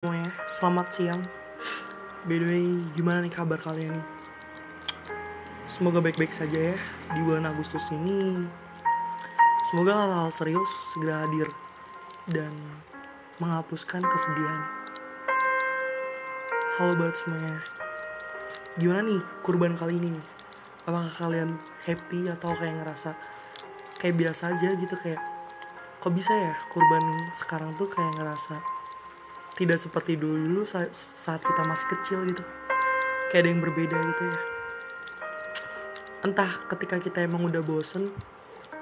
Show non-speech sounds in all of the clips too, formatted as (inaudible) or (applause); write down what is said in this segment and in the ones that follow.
semuanya, selamat siang. By the way, gimana nih kabar kalian nih? Semoga baik-baik saja ya. Di bulan Agustus ini Semoga hal-hal serius segera hadir Dan menghapuskan kesedihan. Halo buat semuanya. Gimana nih kurban kali ini nih? Apakah kalian happy atau kayak ngerasa Kayak biasa aja gitu kayak Kok bisa ya kurban sekarang tuh kayak ngerasa tidak seperti saat, saat kita masih kecil gitu. Kayak ada yang berbeda gitu ya. Entah ketika kita emang udah bosen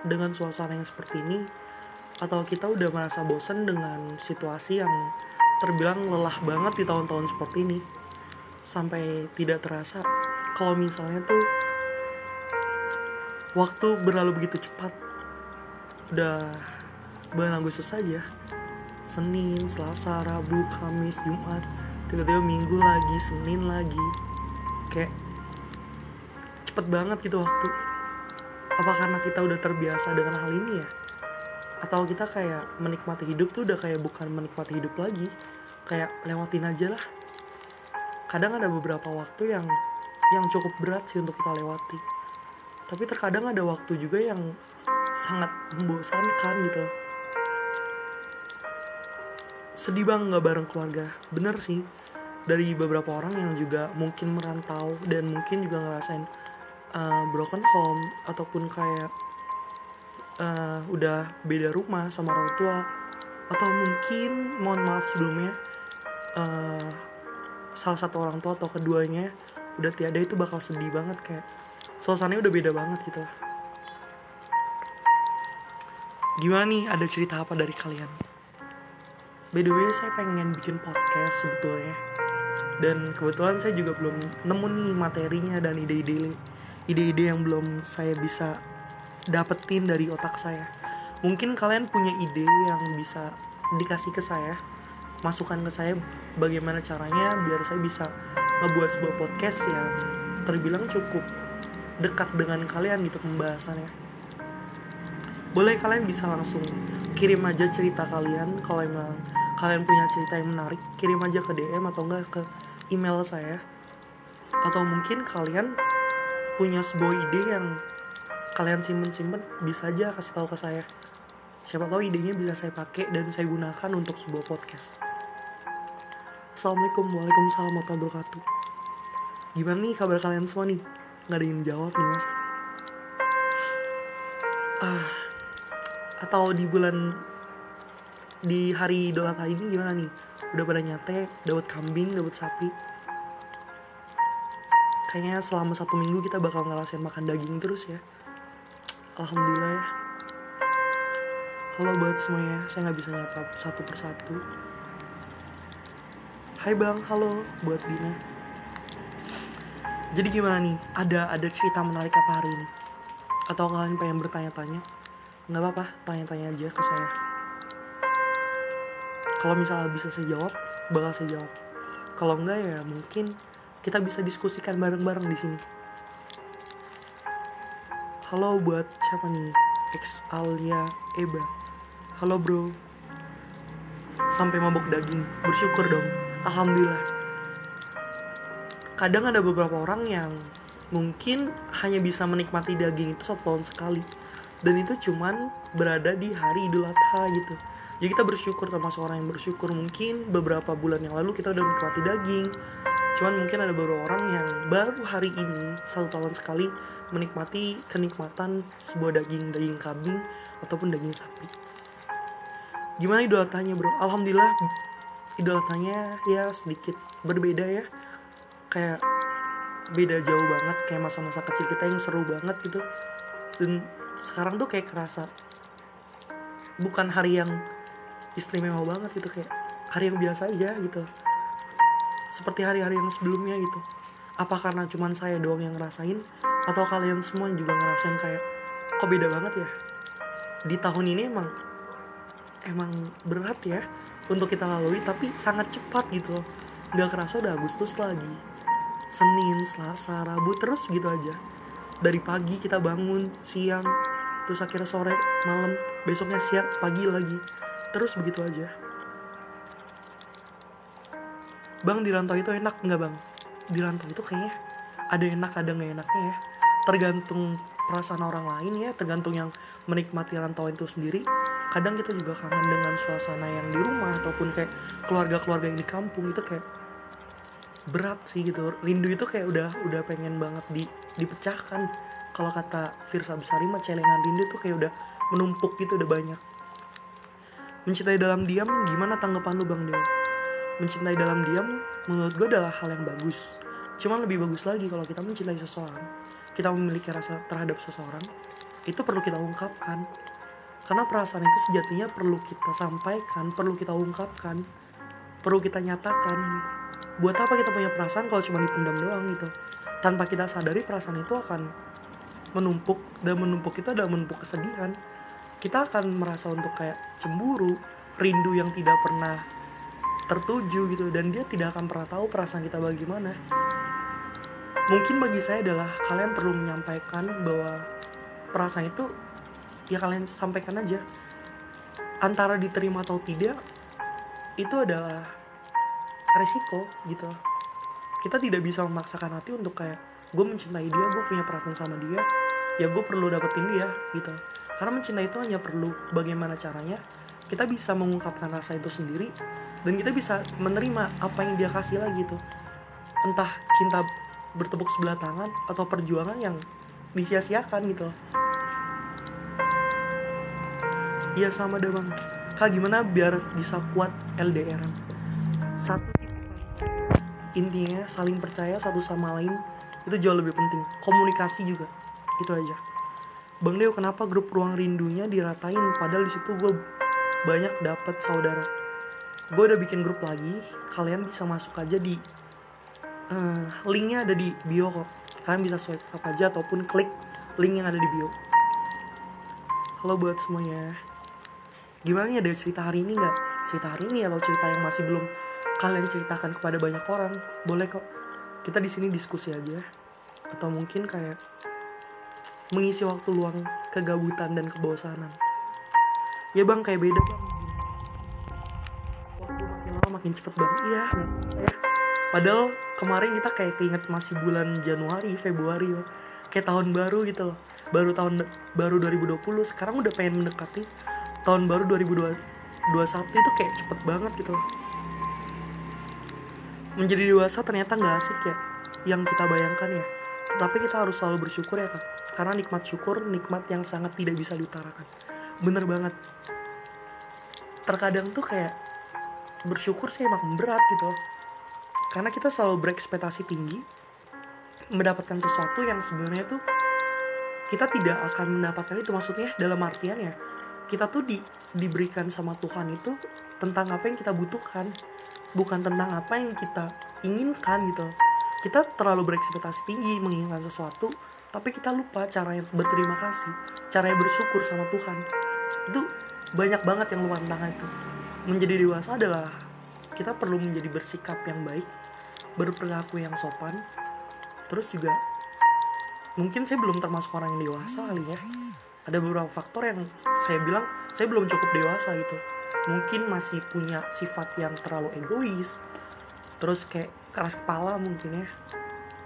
dengan suasana yang seperti ini atau kita udah merasa bosen dengan situasi yang terbilang lelah banget di tahun-tahun seperti ini sampai tidak terasa kalau misalnya tuh waktu berlalu begitu cepat udah bulan Agustus saja Senin, Selasa, Rabu, Kamis, Jumat. Tiba-tiba Minggu lagi, Senin lagi. Kayak cepet banget gitu waktu. Apa karena kita udah terbiasa dengan hal ini ya? Atau kita kayak menikmati hidup tuh udah kayak bukan menikmati hidup lagi. Kayak lewatin aja lah. Kadang ada beberapa waktu yang yang cukup berat sih untuk kita lewati. Tapi terkadang ada waktu juga yang sangat membosankan gitu loh sedih bang nggak bareng keluarga. Bener sih. Dari beberapa orang yang juga mungkin merantau dan mungkin juga ngerasain uh, broken home ataupun kayak uh, udah beda rumah sama orang tua. Atau mungkin mohon maaf sebelumnya uh, salah satu orang tua atau keduanya udah tiada itu bakal sedih banget. Kayak suasananya udah beda banget gitu lah. Gimana nih? Ada cerita apa dari kalian By the way, saya pengen bikin podcast sebetulnya. Dan kebetulan saya juga belum nemu nih materinya dan ide-ide ide-ide yang belum saya bisa dapetin dari otak saya. Mungkin kalian punya ide yang bisa dikasih ke saya, masukan ke saya bagaimana caranya biar saya bisa ngebuat sebuah podcast yang terbilang cukup dekat dengan kalian gitu pembahasannya. Boleh kalian bisa langsung kirim aja cerita kalian kalau emang kalian punya cerita yang menarik kirim aja ke DM atau enggak ke email saya. Atau mungkin kalian punya sebuah ide yang kalian simpen-simpen bisa aja kasih tahu ke saya. Siapa tahu idenya bisa saya pakai dan saya gunakan untuk sebuah podcast. Assalamualaikum Waalaikumsalam warahmatullahi wabarakatuh. Gimana nih kabar kalian semua nih? Nggak ada yang jawab nih mas. Ah, Atau di bulan di hari Idul Adha ini gimana nih? Udah pada nyate, dapat kambing, dapat sapi. Kayaknya selama satu minggu kita bakal ngerasain makan daging terus ya. Alhamdulillah ya. Halo buat semuanya, saya nggak bisa nyapa satu persatu. Hai bang, halo buat Dina. Jadi gimana nih? Ada ada cerita menarik apa hari ini? Atau kalian pengen bertanya-tanya? Nggak apa-apa, tanya-tanya aja ke saya kalau misalnya bisa saya jawab bakal saya jawab kalau enggak ya mungkin kita bisa diskusikan bareng-bareng di sini. Halo buat siapa nih? X Alia Eba. Halo bro. Sampai mabuk daging. Bersyukur dong. Alhamdulillah. Kadang ada beberapa orang yang mungkin hanya bisa menikmati daging itu satu tahun sekali. Dan itu cuman berada di hari Idul Adha gitu jadi kita bersyukur termasuk orang yang bersyukur. Mungkin beberapa bulan yang lalu kita udah menikmati daging. Cuman mungkin ada beberapa orang yang baru hari ini satu tahun sekali menikmati kenikmatan sebuah daging daging kambing ataupun daging sapi. Gimana idul adhanya bro? Alhamdulillah idul adhanya ya sedikit berbeda ya. Kayak beda jauh banget kayak masa-masa kecil kita yang seru banget gitu. Dan sekarang tuh kayak kerasa bukan hari yang istimewa banget gitu kayak hari yang biasa aja gitu. Seperti hari-hari yang sebelumnya gitu. Apa karena cuman saya doang yang ngerasain atau kalian semua juga ngerasain kayak kok beda banget ya? Di tahun ini emang emang berat ya untuk kita lalui tapi sangat cepat gitu loh. Nggak kerasa udah Agustus lagi. Senin, Selasa, Rabu terus gitu aja. Dari pagi kita bangun siang terus akhirnya sore malam besoknya siang pagi lagi terus begitu aja. Bang di rantau itu enak nggak bang? Di rantau itu kayaknya ada enak ada nggak enaknya ya. Tergantung perasaan orang lain ya tergantung yang menikmati rantauan itu sendiri. Kadang kita juga kangen dengan suasana yang di rumah ataupun kayak keluarga-keluarga yang di kampung itu kayak berat sih gitu. Rindu itu kayak udah udah pengen banget di dipecahkan. Kalau kata Firsa Besari mah celengan rindu tuh kayak udah menumpuk gitu udah banyak mencintai dalam diam gimana tanggapan lu bang Dew mencintai dalam diam menurut gue adalah hal yang bagus. Cuman lebih bagus lagi kalau kita mencintai seseorang kita memiliki rasa terhadap seseorang itu perlu kita ungkapkan. Karena perasaan itu sejatinya perlu kita sampaikan perlu kita ungkapkan perlu kita nyatakan gitu. Buat apa kita punya perasaan kalau cuma dipendam doang gitu? Tanpa kita sadari perasaan itu akan menumpuk dan menumpuk itu adalah menumpuk kesedihan kita akan merasa untuk kayak cemburu rindu yang tidak pernah tertuju gitu dan dia tidak akan pernah tahu perasaan kita bagaimana. Mungkin bagi saya adalah kalian perlu menyampaikan bahwa perasaan itu ya kalian sampaikan aja. Antara diterima atau tidak itu adalah resiko gitu. Kita tidak bisa memaksakan hati untuk kayak gue mencintai dia gue punya perasaan sama dia ya gue perlu dapetin dia gitu. Karena mencintai itu hanya perlu bagaimana caranya kita bisa mengungkapkan rasa itu sendiri dan kita bisa menerima apa yang dia kasih lagi gitu. Entah cinta bertepuk sebelah tangan atau perjuangan yang disia-siakan gitu. Iya sama deh bang. Kak gimana biar bisa kuat LDR Satu intinya saling percaya satu sama lain itu jauh lebih penting. Komunikasi juga itu aja. Bang Deo kenapa grup ruang rindunya diratain padahal di situ gue banyak dapat saudara? Gue udah bikin grup lagi kalian bisa masuk aja di uh, linknya ada di bio kok. Kalian bisa swipe up aja ataupun klik link yang ada di bio. Halo buat semuanya. Gimana ya ada cerita hari ini nggak? Cerita hari ini atau cerita yang masih belum kalian ceritakan kepada banyak orang? Boleh kok. Kita di sini diskusi aja. Atau mungkin kayak mengisi waktu luang kegabutan dan kebosanan. Ya bang kayak beda bang. Waktu makin lama makin cepet bang. Iya. Padahal kemarin kita kayak keinget masih bulan Januari Februari ya. kayak tahun baru gitu loh. Baru tahun baru 2020 sekarang udah pengen mendekati tahun baru 2021 itu kayak cepet banget gitu loh. Menjadi dewasa ternyata nggak asik ya yang kita bayangkan ya tetapi kita harus selalu bersyukur ya kak. Karena nikmat syukur nikmat yang sangat tidak bisa diutarakan. Bener banget. Terkadang tuh kayak bersyukur sih emang berat gitu karena kita selalu berekspektasi tinggi mendapatkan sesuatu yang sebenarnya tuh kita tidak akan mendapatkan itu maksudnya dalam artian ya kita tuh di, diberikan sama Tuhan itu tentang apa yang kita butuhkan bukan tentang apa yang kita inginkan gitu kita terlalu berekspektasi tinggi menginginkan sesuatu tapi kita lupa cara yang berterima kasih cara yang bersyukur sama Tuhan. Itu banyak banget yang luar tangan itu. Menjadi dewasa adalah kita perlu menjadi bersikap yang baik berperilaku yang sopan. Terus juga mungkin saya belum termasuk orang yang dewasa kali ya. Ada beberapa faktor yang saya bilang saya belum cukup dewasa gitu. Mungkin masih punya sifat yang terlalu egois terus kayak keras kepala mungkin ya.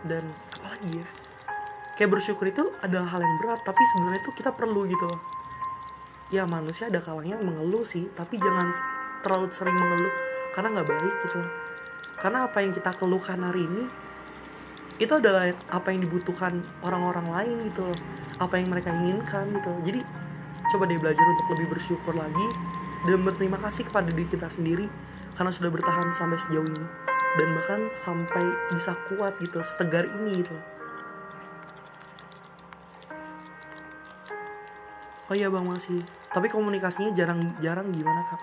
Dan apalagi ya? Kayak bersyukur itu adalah hal yang berat tapi sebenarnya itu kita perlu gitu loh. Ya manusia ada kalanya mengeluh sih tapi jangan terlalu sering mengeluh karena nggak baik gitu loh. Karena apa yang kita keluhkan hari ini itu adalah apa yang dibutuhkan orang-orang lain gitu loh. Apa yang mereka inginkan gitu loh. jadi coba deh belajar untuk lebih bersyukur lagi dan berterima kasih kepada diri kita sendiri karena sudah bertahan sampai sejauh ini dan bahkan sampai bisa kuat gitu setegar ini gitu. Oh iya bang masih. Tapi komunikasinya jarang-jarang gimana kak?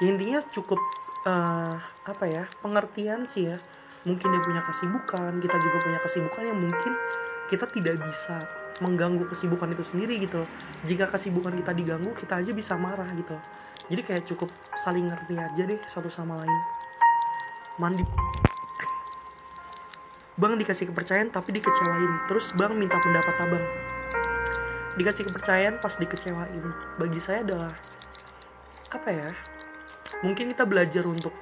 Ya intinya cukup uh, apa ya pengertian sih ya. Mungkin dia punya kesibukan kita juga punya kesibukan yang mungkin kita tidak bisa mengganggu kesibukan itu sendiri gitu jika kesibukan kita diganggu kita aja bisa marah gitu jadi kayak cukup saling ngerti aja deh satu sama lain mandi. Bang dikasih kepercayaan tapi dikecewain. Terus bang minta pendapat abang. Dikasih kepercayaan pas dikecewain. Bagi saya adalah apa ya mungkin kita belajar untuk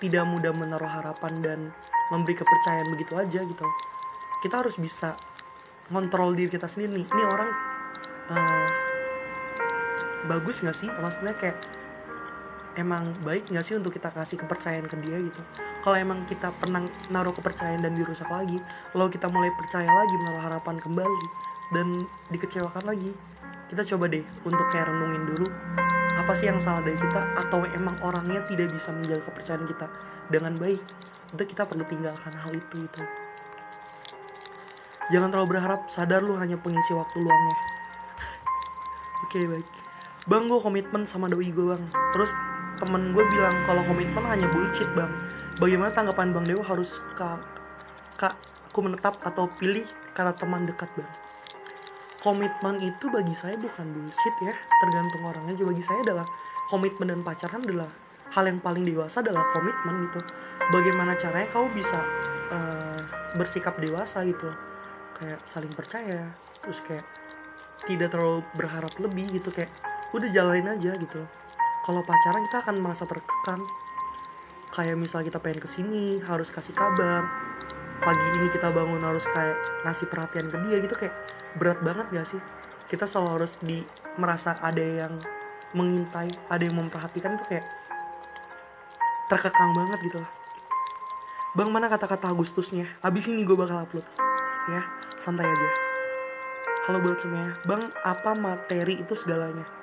tidak mudah menaruh harapan dan memberi kepercayaan begitu aja gitu. Kita harus bisa ngontrol diri kita sendiri. Ini orang uh, bagus nggak sih? Maksudnya kayak emang baik nggak sih untuk kita kasih kepercayaan ke dia gitu? Kalau emang kita pernah naruh kepercayaan dan dirusak lagi lalu kita mulai percaya lagi menaruh harapan kembali dan dikecewakan lagi kita coba deh untuk kayak renungin dulu apa sih yang salah dari kita? Atau emang orangnya tidak bisa menjaga kepercayaan kita dengan baik? Itu kita perlu tinggalkan hal itu itu jangan terlalu berharap sadar lu hanya pengisi waktu luangnya. (laughs) Oke okay, baik. Bang gue komitmen sama doi gue bang. Terus temen gue bilang kalau komitmen hanya bullshit bang. Bagaimana tanggapan bang Dewa harus kak kak aku menetap atau pilih kata teman dekat bang? Komitmen itu bagi saya bukan bullshit ya. Tergantung orangnya juga. Bagi saya adalah komitmen dan pacaran adalah hal yang paling dewasa adalah komitmen gitu. Bagaimana caranya kau bisa uh, bersikap dewasa gitu? Kayak saling percaya terus kayak tidak terlalu berharap lebih gitu. Kayak udah jalanin aja gitu kalau pacaran kita akan merasa terkekang kayak misal kita pengen ke sini harus kasih kabar. Pagi ini kita bangun harus kayak ngasih perhatian ke dia gitu kayak berat banget gak sih? Kita selalu harus di merasa ada yang mengintai ada yang memperhatikan itu kayak terkekang banget gitu lah. Bang mana kata-kata Agustusnya? Abis ini gue bakal upload. Ya santai aja. Halo buat semuanya. Bang apa materi itu segalanya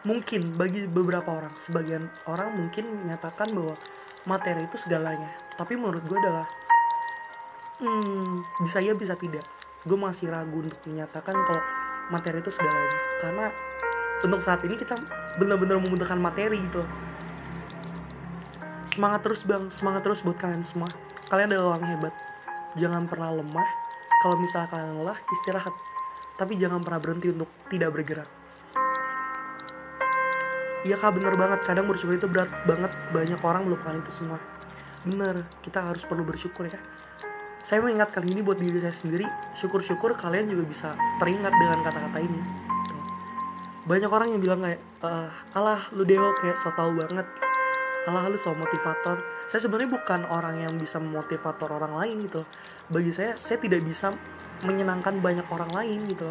mungkin bagi beberapa orang sebagian orang mungkin menyatakan bahwa materi itu segalanya. Tapi menurut gue adalah hmm, bisa ya bisa tidak. Gue masih ragu untuk menyatakan kalau materi itu segalanya. Karena untuk saat ini kita benar-benar membutuhkan materi gitu. Semangat terus bang. Semangat terus buat kalian semua. Kalian adalah orang hebat. Jangan pernah lemah. Kalau misalnya kalian lelah istirahat. Tapi jangan pernah berhenti untuk tidak bergerak Iya kak bener banget. Kadang bersyukur itu berat banget. Banyak orang melupakan itu semua. Bener kita harus perlu bersyukur ya. Saya mengingatkan ini buat diri saya sendiri. Syukur-syukur kalian juga bisa teringat dengan kata-kata ini. Banyak orang yang bilang kayak uh, alah lu dewa kayak so tau banget. Alah lu so motivator. Saya sebenarnya bukan orang yang bisa memotivator orang lain gitu bagi saya saya tidak bisa menyenangkan banyak orang lain gitu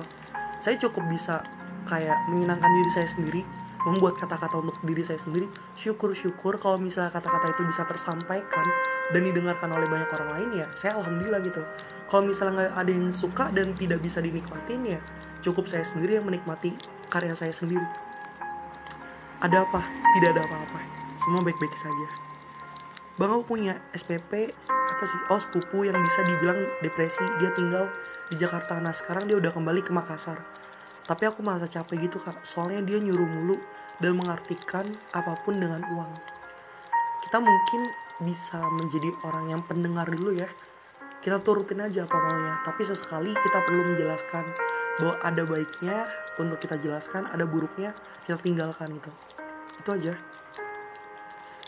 saya cukup bisa kayak menyenangkan diri saya sendiri membuat kata-kata untuk diri saya sendiri syukur-syukur kalau misalnya kata-kata itu bisa tersampaikan dan didengarkan oleh banyak orang lain ya saya alhamdulillah gitu. Kalau misalnya nggak ada yang suka dan tidak bisa dinikmatin ya cukup saya sendiri yang menikmati karya saya sendiri. Ada apa? Tidak ada apa-apa. Semua baik-baik saja. Bang aku punya SPP apa sih? Oh sepupu yang bisa dibilang depresi. Dia tinggal di Jakarta. Nah sekarang dia udah kembali ke Makassar tapi aku merasa capek gitu kak, soalnya dia nyuruh mulu dan mengartikan apa pun dengan uang. Kita mungkin bisa menjadi orang yang pendengar dulu ya. Kita turutin aja apa maunya, tapi sesekali kita perlu menjelaskan bahwa ada baiknya untuk kita jelaskan, ada buruknya kita tinggalkan gitu. Itu aja.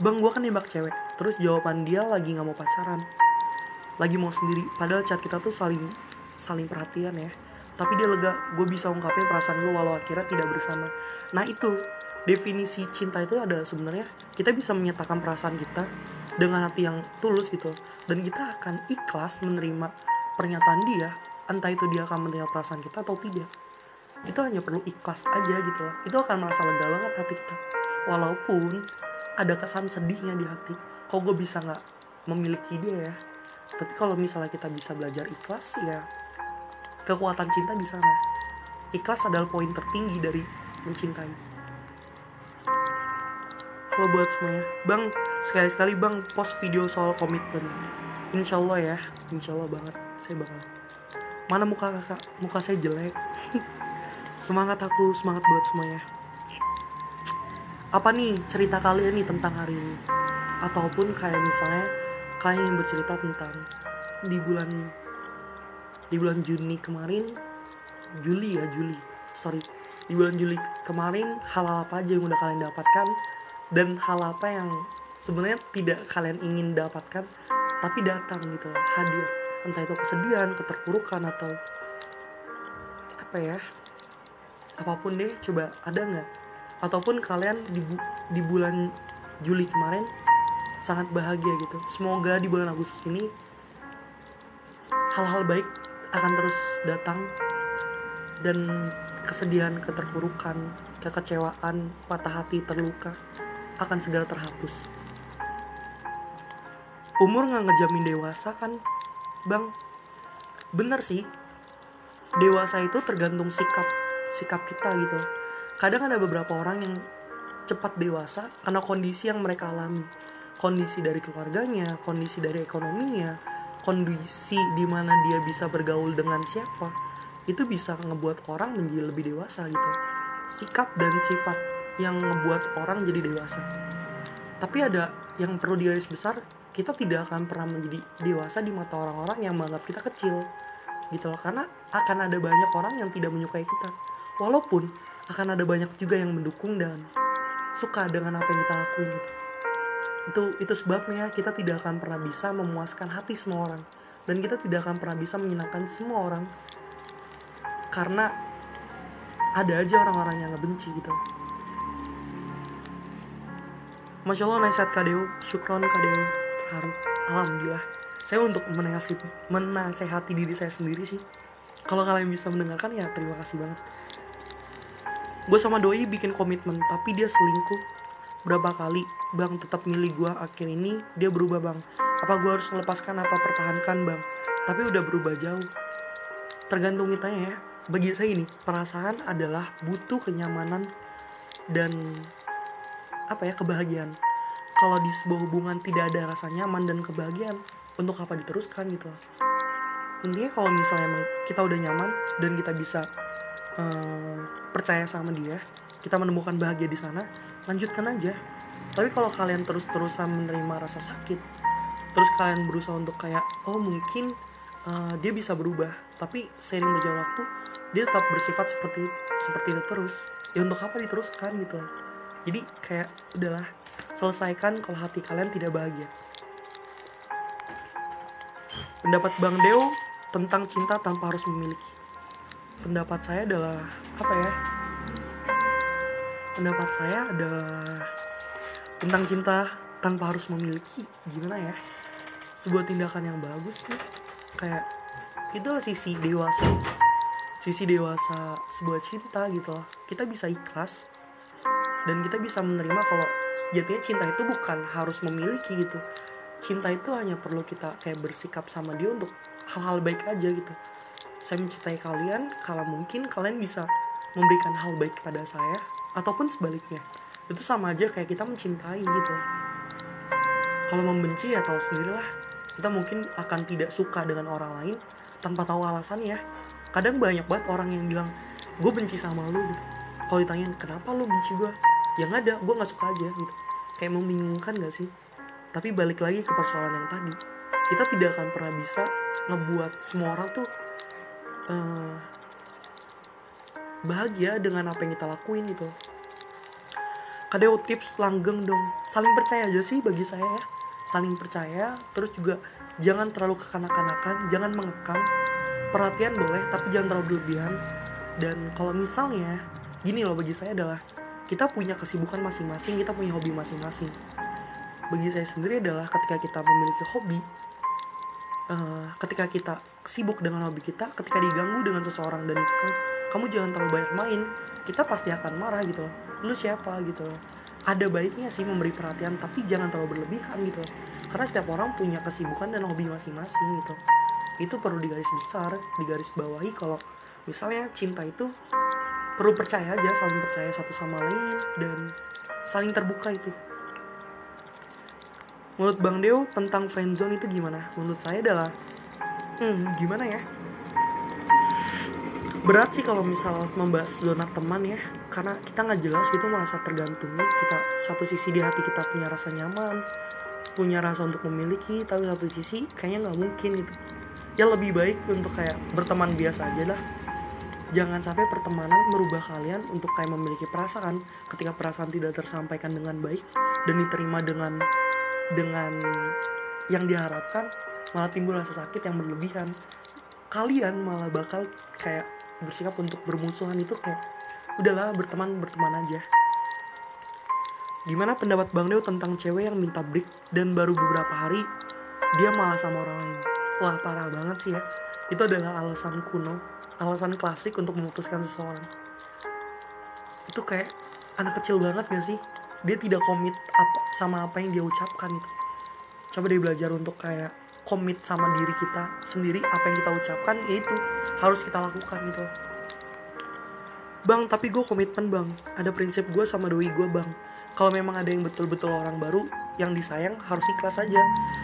Bang, gue kan nembak cewek. Terus jawaban dia lagi gak mau pacaran. Lagi mau sendiri. Padahal chat kita tuh saling saling perhatian ya tapi dia lega gue bisa ungkapin perasaan gue walau akhirnya tidak bersama. Nah itu definisi cinta itu ada sebenarnya. Kita bisa menyatakan perasaan kita dengan hati yang tulus gitu. Dan kita akan ikhlas menerima pernyataan dia entah itu dia akan menerima perasaan kita atau tidak. Itu hanya perlu ikhlas aja gitu loh. Itu akan merasa lega banget hati kita. Walaupun ada kesan sedihnya di hati. Kok gue bisa nggak memiliki dia ya? Tapi kalau misalnya kita bisa belajar ikhlas ya kekuatan cinta di sana. Ikhlas adalah poin tertinggi dari mencintai. Kalau buat semuanya, bang sekali-sekali bang post video soal komitmen. Insya Allah ya, insya Allah banget saya bakal. Mana muka kakak? Muka saya jelek. (laughs) semangat aku, semangat buat semuanya. Apa nih cerita kalian nih tentang hari ini? Ataupun kayak misalnya kalian yang bercerita tentang di bulan di bulan Juni kemarin Juli ya Juli. Sorry. Di bulan Juli kemarin hal-hal apa aja yang udah kalian dapatkan? Dan hal apa yang sebenarnya tidak kalian ingin dapatkan tapi datang gitu hadir. Entah itu kesedihan keterpurukan atau apa ya apa pun deh coba ada nggak? Ataupun kalian di, bu di bulan Juli kemarin sangat bahagia gitu. Semoga di bulan Agustus ini hal-hal baik akan terus datang. Dan kesedihan keterpurukan kekecewaan patah hati terluka akan segera terhapus. Umur nggak ngejamin dewasa kan bang? Bener sih. Dewasa itu tergantung sikap sikap kita gitu. Kadang ada beberapa orang yang cepat dewasa karena kondisi yang mereka alami. Kondisi dari keluarganya kondisi dari ekonominya kondisi di mana dia bisa bergaul dengan siapa itu bisa ngebuat orang menjadi lebih dewasa gitu. Sikap dan sifat yang ngebuat orang jadi dewasa. Tapi ada yang perlu digaris besar kita tidak akan pernah menjadi dewasa di mata orang-orang yang menganggap kita kecil gitu loh. Karena akan ada banyak orang yang tidak menyukai kita. Walaupun akan ada banyak juga yang mendukung dan suka dengan apa yang kita lakuin gitu itu itu sebabnya kita tidak akan pernah bisa memuaskan hati semua orang. Dan kita tidak akan pernah bisa menyenangkan semua orang. Karena ada aja orang-orang yang ngebenci gitu. Masya Allah nasihat kadeo Syukron kadeo Terharu. Alhamdulillah. Saya untuk menasehati, menasehati diri saya sendiri sih. Kalau kalian bisa mendengarkan ya terima kasih banget. Gue sama Doi bikin komitmen Tapi dia selingkuh Berapa kali Bang tetap milih gue Akhir ini dia berubah bang. Apa gue harus melepaskan apa pertahankan bang? Tapi udah berubah jauh. Tergantung kita ya. Bagi saya ini Perasaan adalah butuh kenyamanan Dan apa ya kebahagiaan. Kalau di sebuah hubungan tidak ada rasa nyaman dan kebahagiaan untuk apa diteruskan gitu? Intinya kalau misalnya emang kita udah nyaman dan kita bisa um, percaya sama dia kita menemukan bahagia di sana lanjutkan aja. Tapi kalau kalian terus-terusan menerima rasa sakit terus kalian berusaha untuk kayak oh mungkin uh, dia bisa berubah tapi seiring berjalan waktu dia tetap bersifat seperti seperti itu terus. Ya untuk apa diteruskan gitu loh. Jadi kayak udahlah selesaikan kalau hati kalian tidak bahagia. Pendapat Bang Deo tentang cinta tanpa harus memiliki. Pendapat saya adalah apa ya pendapat saya adalah tentang cinta tanpa harus memiliki gimana ya? Sebuah tindakan yang bagus nih kayak itulah sisi dewasa. Sisi dewasa sebuah cinta gitu loh. Kita bisa ikhlas dan kita bisa menerima kalau sejatinya cinta itu bukan harus memiliki gitu. Cinta itu hanya perlu kita kayak bersikap sama dia untuk hal-hal baik aja gitu. Saya mencintai kalian kalau mungkin kalian bisa memberikan hal baik kepada saya ataupun sebaliknya. Itu sama aja kayak kita mencintai gitu. Kalau membenci ya tahu sendirilah. Kita mungkin akan tidak suka dengan orang lain tanpa tahu alasannya kadang banyak banget orang yang bilang gue benci sama lu gitu. Kalau ditanyain kenapa lu benci gue yang ada gue nggak suka aja gitu. Kayak membingungkan gak sih? Tapi balik lagi ke persoalan yang tadi. Kita tidak akan pernah bisa ngebuat semua orang tuh uh, bahagia dengan apa yang kita lakuin gitu. Kadeo tips langgeng dong. Saling percaya aja sih bagi saya ya. Saling percaya terus juga jangan terlalu kekanak-kanakan jangan mengekang. Perhatian boleh tapi jangan terlalu berlebihan. Dan kalau misalnya gini loh bagi saya adalah kita punya kesibukan masing-masing kita punya hobi masing-masing. Bagi saya sendiri adalah ketika kita memiliki hobi uh, ketika kita sibuk dengan hobi kita ketika diganggu dengan seseorang dan itu kamu jangan terlalu banyak main kita pasti akan marah gitu loh. Lu siapa gitu loh. Ada baiknya sih memberi perhatian tapi jangan terlalu berlebihan gitu loh. Karena setiap orang punya kesibukan dan hobi masing-masing gitu. Itu perlu digaris besar digaris bawahi kalau misalnya cinta itu perlu percaya aja saling percaya satu sama lain dan saling terbuka itu. Menurut Bang Deo tentang friendzone itu gimana? Menurut saya adalah hmm gimana ya berat sih kalau misal membahas zona teman ya. Karena kita nggak jelas gitu merasa tergantungnya kita satu sisi di hati kita punya rasa nyaman punya rasa untuk memiliki tapi satu sisi kayaknya nggak mungkin gitu. Ya lebih baik untuk kayak berteman biasa aja lah. Jangan sampai pertemanan merubah kalian untuk kayak memiliki perasaan. Ketika perasaan tidak tersampaikan dengan baik dan diterima dengan dengan yang diharapkan malah timbul rasa sakit yang berlebihan. Kalian malah bakal kayak bersikap untuk bermusuhan itu kayak udahlah berteman berteman aja. Gimana pendapat bang Deo tentang cewek yang minta break dan baru beberapa hari dia malah sama orang lain? Wah parah banget sih ya. Itu adalah alasan kuno alasan klasik untuk memutuskan seseorang. Itu kayak anak kecil banget gak sih? Dia tidak komit apa sama apa yang dia ucapkan itu. Coba dia belajar untuk kayak komit sama diri kita sendiri apa yang kita ucapkan yaitu harus kita lakukan gitu. Bang tapi gue komitmen bang. Ada prinsip gue sama doi gue bang. Kalau memang ada yang betul-betul orang baru yang disayang harus ikhlas aja.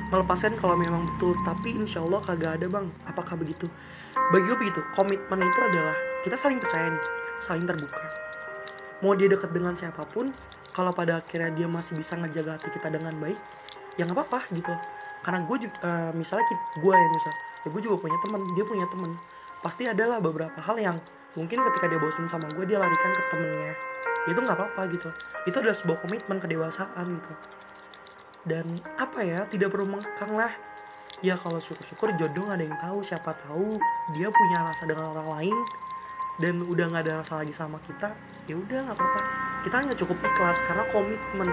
Melepaskan kalau memang betul tapi insya Allah kagak ada bang. Apakah begitu? Bagi gue begitu komitmen itu adalah kita saling percaya nih saling terbuka. Mau dia deket dengan siapa pun kalau pada akhirnya dia masih bisa ngejaga hati kita dengan baik ya nggak apa-apa gitu karena gue juga uh, misalnya gue ya misal ya gue juga punya teman dia punya teman pasti adalah beberapa hal yang mungkin ketika dia bosan sama gue dia larikan ke temennya. Itu nggak apa-apa gitu. Itu adalah sebuah komitmen kedewasaan gitu. Dan apa ya tidak perlu mengekang lah. Ya kalau syukur-syukur jodoh gak ada yang tahu siapa tahu dia punya rasa dengan orang lain dan udah nggak ada rasa lagi sama kita ya udah nggak apa-apa. Kita hanya cukup ikhlas karena komitmen.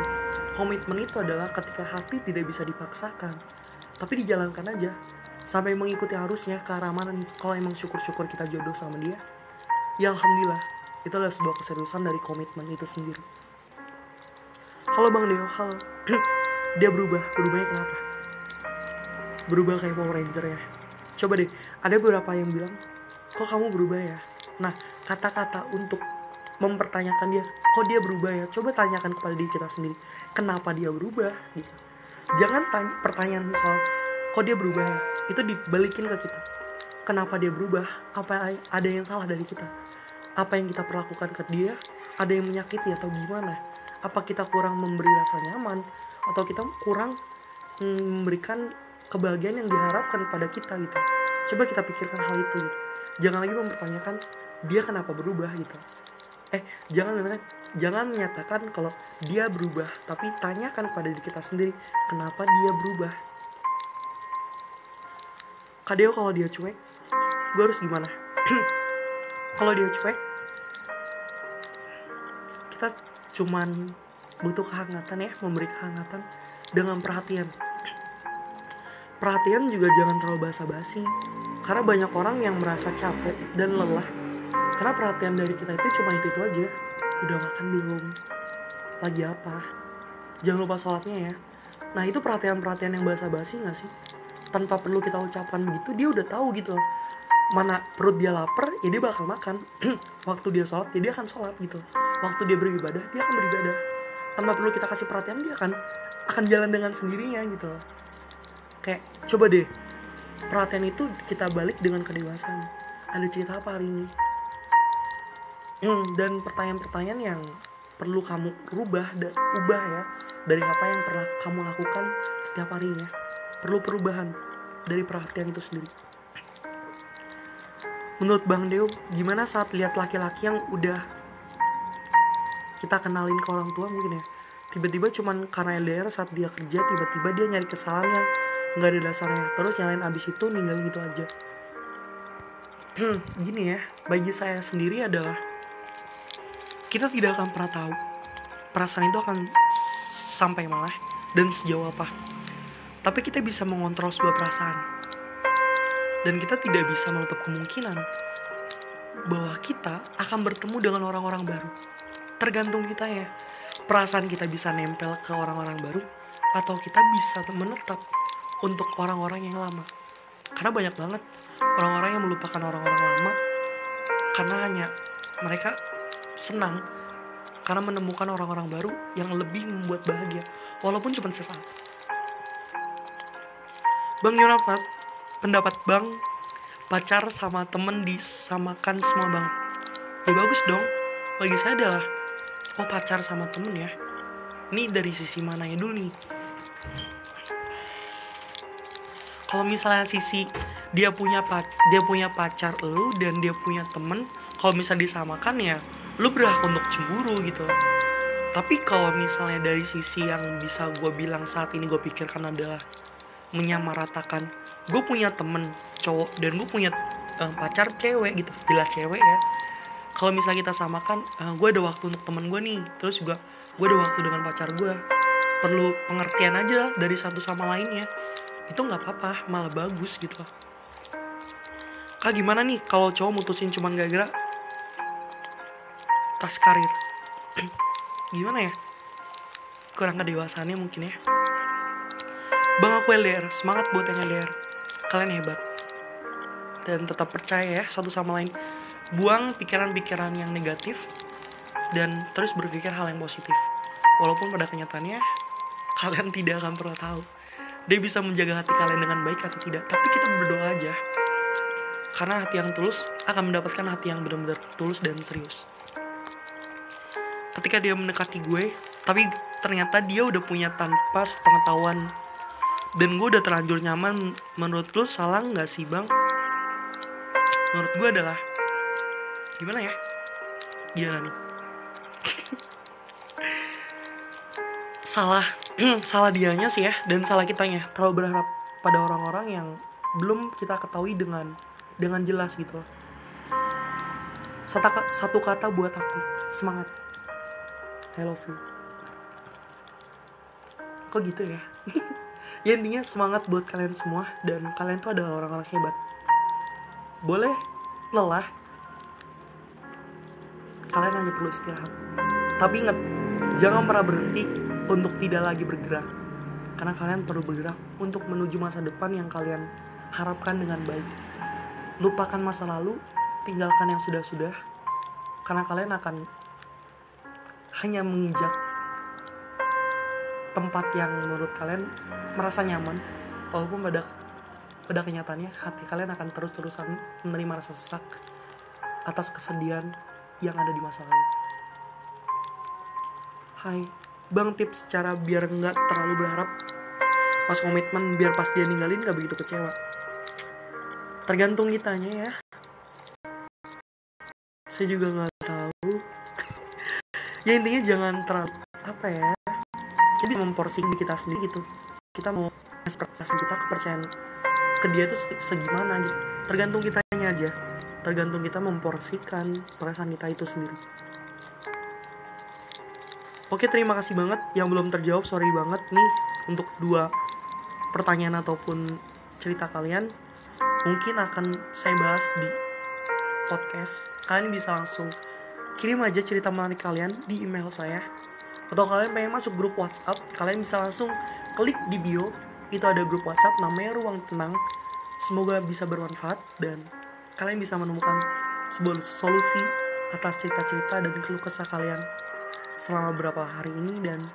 Komitmen itu adalah ketika hati tidak bisa dipaksakan tapi dijalankan aja. Sampai mengikuti arusnya ke arah mana nih? Kalau emang syukur-syukur kita jodoh sama dia ya alhamdulillah itu adalah sebuah keseriusan dari komitmen itu sendiri. Halo bang Deo halo. (clears throat) Dia berubah. Berubahnya kenapa? Berubah kayak Power Ranger ya? Coba deh ada beberapa yang bilang kok kamu berubah ya? Nah kata-kata untuk mempertanyakan dia kok dia berubah ya? Coba tanyakan kepada diri kita sendiri kenapa dia berubah? Gitu jangan tanya pertanyaan soal kok dia berubah ya. Itu dibalikin ke kita. Kenapa dia berubah? Apa ada yang salah dari kita? Apa yang kita perlakukan ke dia? Ada yang menyakiti atau gimana? Apa kita kurang memberi rasa nyaman? Atau kita kurang mm, memberikan kebahagiaan yang diharapkan pada kita gitu? Coba kita pikirkan hal itu gitu. Jangan lagi mempertanyakan dia kenapa berubah gitu eh jangan jangan menyatakan kalau dia berubah tapi tanyakan pada diri kita sendiri kenapa dia berubah? Kadeo kalau dia cuek gue harus gimana? (clears throat) Kalau dia cuek kita cuman butuh kehangatan ya memberi kehangatan dengan perhatian. Perhatian juga jangan terlalu basa-basi karena banyak orang yang merasa capek dan lelah karena perhatian dari kita itu cuma itu itu aja. Udah makan belum? Lagi apa? Jangan lupa sholatnya ya. Nah itu perhatian-perhatian yang basa-basi gak sih? Tanpa perlu kita ucapkan begitu dia udah tahu gitu loh. Mana perut dia lapar ya dia bakal makan. (clears throat) Waktu dia sholat ya dia akan sholat gitu. Waktu dia beribadah dia akan beribadah. Tanpa perlu kita kasih perhatian dia akan akan jalan dengan sendirinya gitu kayak coba deh. Perhatian itu kita balik dengan kedewasaan. Ada cerita apa hari ini hmm, dan pertanyaan-pertanyaan yang perlu kamu rubah dan ubah ya dari apa yang pernah kamu lakukan setiap harinya. Perlu perubahan dari perhatian itu sendiri. Menurut Bang Deo, gimana saat lihat laki-laki yang udah kita kenalin ke orang tua mungkin ya? Tiba-tiba cuman karena LDR saat dia kerja tiba-tiba dia nyari kesalahan yang nggak ada dasarnya. Terus nyalain abis itu ninggal gitu aja. (clears throat) Gini ya bagi saya sendiri adalah kita tidak akan pernah tahu perasaan itu akan sampai mana dan sejauh apa tapi kita bisa mengontrol sebuah perasaan dan kita tidak bisa menutup kemungkinan bahwa kita akan bertemu dengan orang-orang baru. Tergantung kita ya, perasaan kita bisa nempel ke orang-orang baru atau kita bisa menetap untuk orang-orang yang lama. Karena banyak banget orang-orang yang melupakan orang-orang lama karena hanya mereka senang karena menemukan orang-orang baru yang lebih membuat bahagia walaupun cuma sesaat. Bang Yonatan, pendapat bang pacar sama temen disamakan semua bang ya bagus dong. Bagi saya adalah oh pacar sama temen ya. Ini dari sisi mana ya dulu nih. Kalau misalnya sisi dia punya pac dia punya pacar lu dan dia punya temen kalau misalnya disamakan ya lu berhak untuk cemburu gitu. Tapi kalau misalnya dari sisi yang bisa gue bilang saat ini gue pikirkan adalah menyamaratakan gue punya temen cowok dan gue punya uh, pacar cewek gitu jelas cewek ya. Kalau misalnya kita samakan uh, gue ada waktu untuk temen gue nih terus juga gue ada waktu dengan pacar gue perlu pengertian aja dari satu sama lainnya. Itu nggak apa-apa malah bagus gitu. Kak gimana nih kalau cowok mutusin cuman gara-gara tas karir. (clears throat) Gimana ya? Kurang kedewasaannya mungkin ya. Bang aku LDR, semangat buat yang LDR Kalian hebat. Dan tetap percaya ya satu sama lain. Buang pikiran-pikiran yang negatif Dan terus berpikir hal yang positif. Walaupun pada kenyataannya (laughs) Kalian tidak akan pernah tahu Dia bisa menjaga hati kalian dengan baik atau tidak. Tapi kita berdoa aja. Karena hati yang tulus akan mendapatkan hati yang benar-benar tulus dan serius Ketika dia mendekati gue Tapi ternyata dia udah punya tanpa pengetahuan dan gue udah terlanjur nyaman. Menurut lo salah nggak sih bang? Menurut gue adalah gimana ya? Gimana nih. (laughs) Salah (clears throat) salah dianya sih ya dan salah kitanya. Terlalu berharap pada orang-orang yang belum kita ketahui dengan dengan jelas gitu loh. Satu, satu kata buat aku semangat I love you. Kok gitu ya? (laughs) Ya intinya semangat buat kalian semua dan kalian tuh adalah orang-orang hebat. Boleh lelah kalian hanya perlu istirahat. Tapi ingat jangan pernah berhenti untuk tidak lagi bergerak. Karena kalian perlu bergerak untuk menuju masa depan yang kalian harapkan dengan baik. Lupakan masa lalu tinggalkan yang sudah-sudah karena kalian akan hanya menginjak tempat yang menurut kalian merasa nyaman walaupun pada pada kenyataannya hati kalian akan terus-terusan menerima rasa sesak atas kesedihan yang ada di masa lalu. Hai, bang tips cara biar nggak terlalu berharap pas komitmen biar pas dia ninggalin gak begitu kecewa. Tergantung kitanya ya. Saya juga nggak. Ya intinya jangan terlalu apa ya jadi memporsi di kita sendiri gitu. Kita mau ekspektasi kita kepercayaan ke dia itu segimana gitu. Tergantung kitanya aja. Tergantung kita memporsikan perasaan kita itu sendiri. Oke terima kasih banget. Yang belum terjawab sorry banget nih untuk dua pertanyaan ataupun cerita kalian. Mungkin akan saya bahas di podcast. Kalian bisa langsung kirim aja cerita menarik kalian di email saya. Atau kalian pengen masuk grup WhatsApp kalian bisa langsung klik di bio. Itu ada grup WhatsApp namanya ruang tenang. Semoga bisa bermanfaat dan kalian bisa menemukan sebuah solusi atas cerita-cerita dan keluh kesah kalian selama beberapa hari ini dan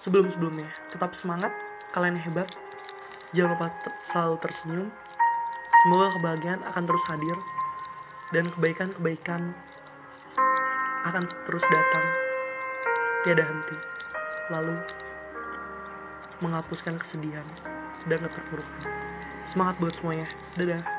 sebelum-sebelumnya. Tetap semangat kalian hebat. Jangan lupa selalu tersenyum. Semoga kebahagiaan akan terus hadir dan kebaikan-kebaikan akan terus datang tiada henti, lalu menghapuskan kesedihan dan keterpurukan. Semangat buat semuanya. Dadah.